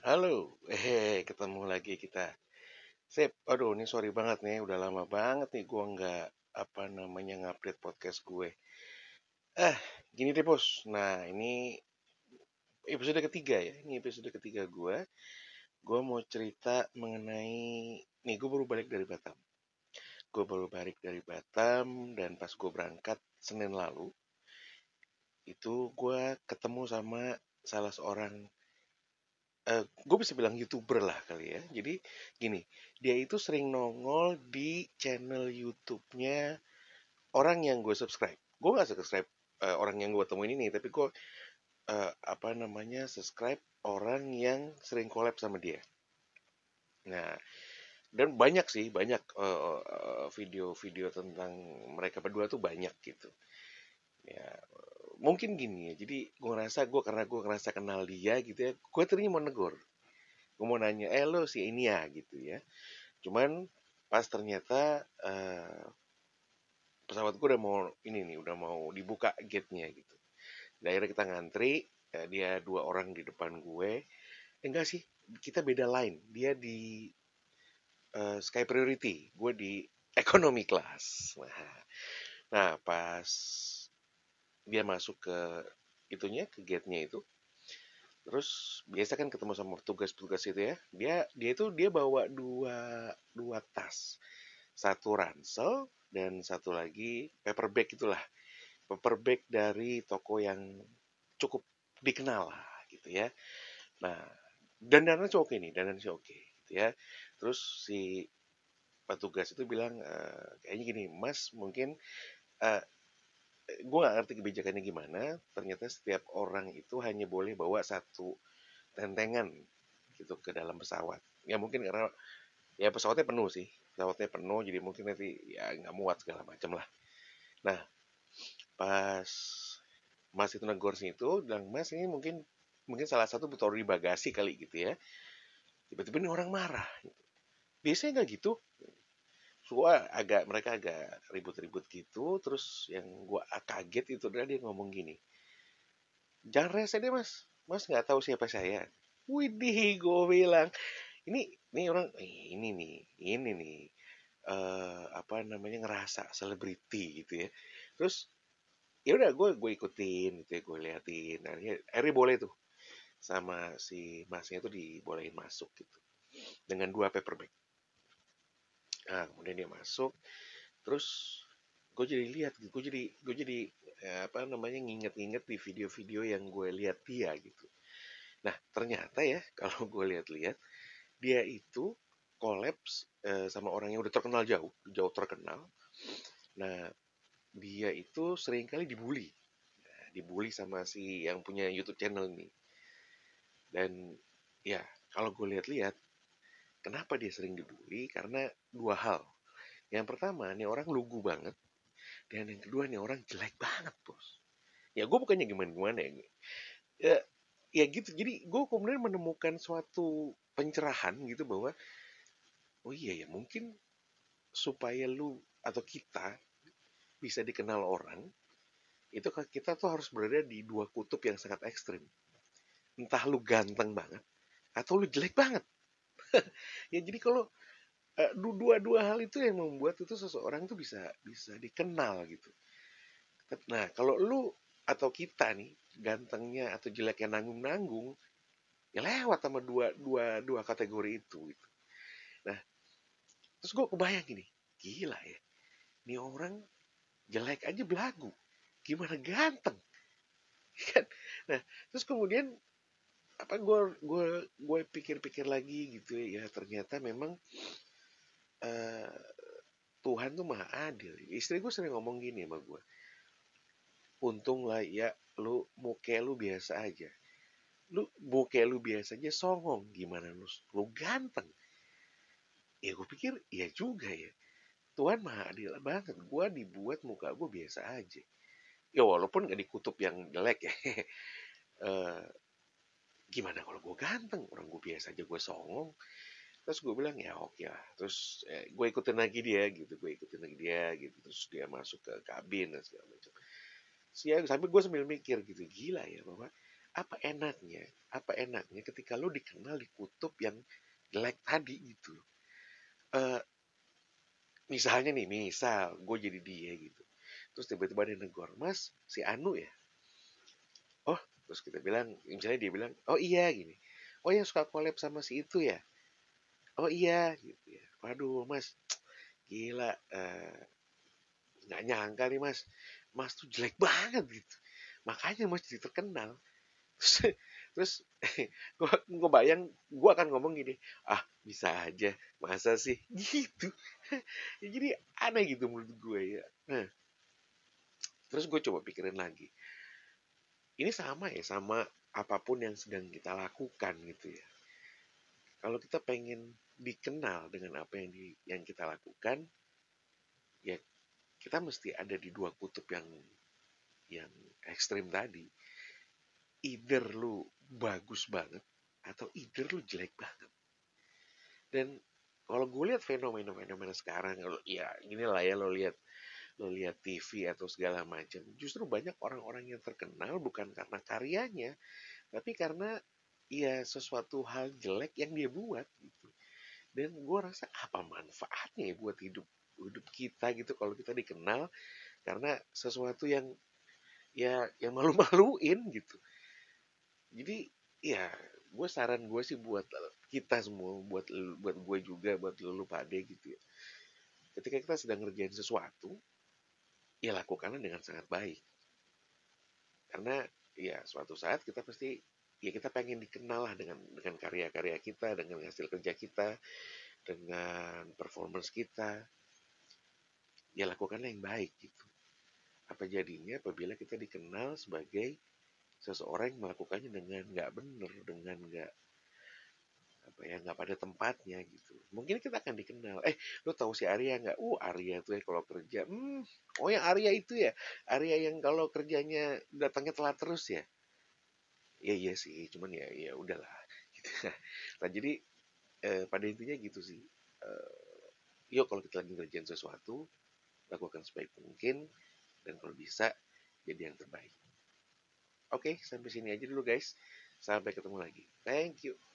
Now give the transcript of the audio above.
Halo, eh ketemu lagi kita. Sip, aduh ini sorry banget nih, udah lama banget nih gua nggak apa namanya ngupdate podcast gue. Eh, gini deh bos. Nah ini episode ketiga ya, ini episode ketiga gue. Gue mau cerita mengenai, nih gue baru balik dari Batam. Gue baru balik dari Batam dan pas gue berangkat Senin lalu, itu gue ketemu sama salah seorang eh, gue bisa bilang youtuber lah kali ya. Jadi gini, dia itu sering nongol di channel YouTube-nya orang yang gue subscribe. Gue gak subscribe uh, orang yang gue temuin ini, tapi gue uh, apa namanya subscribe orang yang sering collab sama dia. Nah, dan banyak sih, banyak video-video uh, tentang mereka berdua tuh banyak gitu. Ya, mungkin gini ya jadi gue ngerasa gue karena gue ngerasa kenal dia gitu ya gue ternyata mau negor gue mau nanya eh lo si ini ya? Gitu ya. Cuman pas ternyata uh, pesawat gue udah mau ini nih udah mau dibuka gate-nya gitu. Dan akhirnya kita ngantri uh, dia dua orang di depan gue. Eh, enggak sih kita beda line. Dia di uh, sky priority gue di economy class. Nah nah pas dia masuk ke itunya ke gate-nya itu. Terus biasa kan ketemu sama petugas-petugas itu ya. Dia dia itu dia bawa dua dua tas. Satu ransel dan satu lagi paper bag itulah. Paper bag dari toko yang cukup dikenal lah gitu ya. Nah dan dana sih oke nih dana sih oke gitu ya. Terus si petugas itu bilang e, kayaknya gini mas mungkin uh, gue gak ngerti kebijakannya gimana. Ternyata setiap orang itu hanya boleh bawa satu tentengan gitu ke dalam pesawat. Ya mungkin karena ya pesawatnya penuh sih. Pesawatnya penuh jadi mungkin nanti ya nggak muat segala macam lah. Nah pas mas itu negor itu bilang mas ini mungkin mungkin salah satu di bagasi kali gitu ya. Tiba-tiba ini orang marah. Biasanya nggak gitu gua agak mereka agak ribut-ribut gitu terus yang gua kaget itu adalah dia ngomong gini jangan rese deh mas. Mas nggak tahu siapa saya. Widih gue bilang ini ini orang ini nih ini nih uh, apa namanya ngerasa selebriti gitu ya. Terus ya udah gue gue ikutin gitu ya gue liatin. Akhirnya boleh tuh sama si masnya itu dibolehin masuk gitu dengan dua paperback nah kemudian dia masuk. Terus gue jadi lihat gue jadi gue jadi ya, apa namanya nginget-nginget di video-video yang gue lihat dia gitu. Nah ternyata ya kalau gue lihat-lihat dia itu kolaps eh, sama orang yang udah terkenal jauh jauh terkenal. Nah dia itu sering kali dibully. Nah, dibully sama si yang punya YouTube channel ini. Dan ya kalau gue lihat-lihat Kenapa dia sering dibully? Karena dua hal. Yang pertama, nih orang lugu banget. Dan yang kedua, nih orang jelek banget, bos. Ya, gue bukannya gimana-gimana ya. ya. Ya gitu, jadi gue kemudian menemukan suatu pencerahan gitu bahwa, oh iya ya mungkin supaya lu atau kita bisa dikenal orang, itu kita tuh harus berada di dua kutub yang sangat ekstrim. Entah lu ganteng banget, atau lu jelek banget ya jadi kalau uh, dua-dua hal itu yang membuat itu seseorang tuh bisa bisa dikenal gitu. Nah kalau lu atau kita nih gantengnya atau jeleknya nanggung-nanggung ya lewat sama dua dua dua kategori itu gitu. Nah terus gue kebayang gini gila ya ini orang jelek aja belagu gimana ganteng kan nah terus kemudian apa gue gue gue pikir-pikir lagi gitu ya ternyata memang uh, Tuhan tuh maha adil. Istri gue sering ngomong gini sama gue untung lah ya lu muka lu biasa aja. Lu muka lu biasa aja songong gimana lu lu ganteng? Ya gue pikir ya juga ya. Tuhan maha adil banget. Gue dibuat muka gue biasa aja. Ya walaupun gak dikutub yang jelek ya uh, gimana kalau gue ganteng? Orang gue biasa aja gue songong. Terus gue bilang ya oke lah. Terus eh, gue ikutin lagi dia gitu gue ikutin lagi dia gitu. Terus dia masuk ke kabin dan segala macam. Ya, sampai gue sambil mikir gitu gila ya bahwa apa enaknya apa enaknya ketika lo dikenal di kutub yang jelek tadi gitu? Uh, misalnya nih misal gue jadi dia gitu. Terus tiba-tiba dia negor mas si Anu ya terus kita bilang misalnya dia bilang oh iya gini oh yang suka collab sama si itu ya? Oh iya gitu ya. Waduh mas gila uh, nggak nyangka nih mas. Mas tuh jelek banget gitu. Makanya mas jadi terkenal. Terus terus gue gue bayang gue akan ngomong gini ah bisa aja. Masa sih? Gitu. Ya, jadi aneh gitu menurut gue ya. Nah. Terus gue coba pikirin lagi ini sama ya sama apa pun yang sedang kita lakukan gitu ya. Kalau kita pengen dikenal dengan apa yang di yang kita lakukan ya kita mesti ada di dua kutub yang yang ekstrim tadi. Either lu bagus banget atau either lu jelek banget. Dan kalau gue lihat fenomena-fenomena sekarang ya gini lah ya lo lihat lo lihat TV atau segala macam, justru banyak orang-orang yang terkenal bukan karena karyanya, tapi karena ya sesuatu hal jelek yang dia buat gitu. Dan gue rasa apa manfaatnya ya buat hidup hidup kita gitu kalau kita dikenal karena sesuatu yang ya yang malu-maluin gitu. Jadi ya gue saran gue sih buat kita semua, buat buat gue juga, buat lu pade gitu ya. Ketika kita sedang ngerjain sesuatu, ya lakukanlah dengan sangat baik. Karena ya suatu saat kita pasti ya kita pengen dikenal lah dengan dengan karya-karya kita, dengan hasil kerja kita, dengan performance kita. Ya lakukanlah yang baik gitu. Apa jadinya apabila kita dikenal sebagai seseorang yang melakukannya dengan nggak benar, dengan nggak ya nggak pada tempatnya gitu. Mungkin kita akan dikenal. Eh lo tahu si Arya nggak? Uh Arya tuh ya kalau kerja. Hmm oh yang Arya itu ya? Arya yang kalau kerjanya datangnya telat terus ya? Ya iya sih cuman ya ya udahlah. Gitu. Nah jadi eh, pada intinya gitu sih. Eh, yuk kalau kita lagi ngerjain sesuatu lakukan sebaik mungkin dan kalau bisa jadi yang terbaik. Oke sampai sini aja dulu guys. Sampai ketemu lagi. Thank you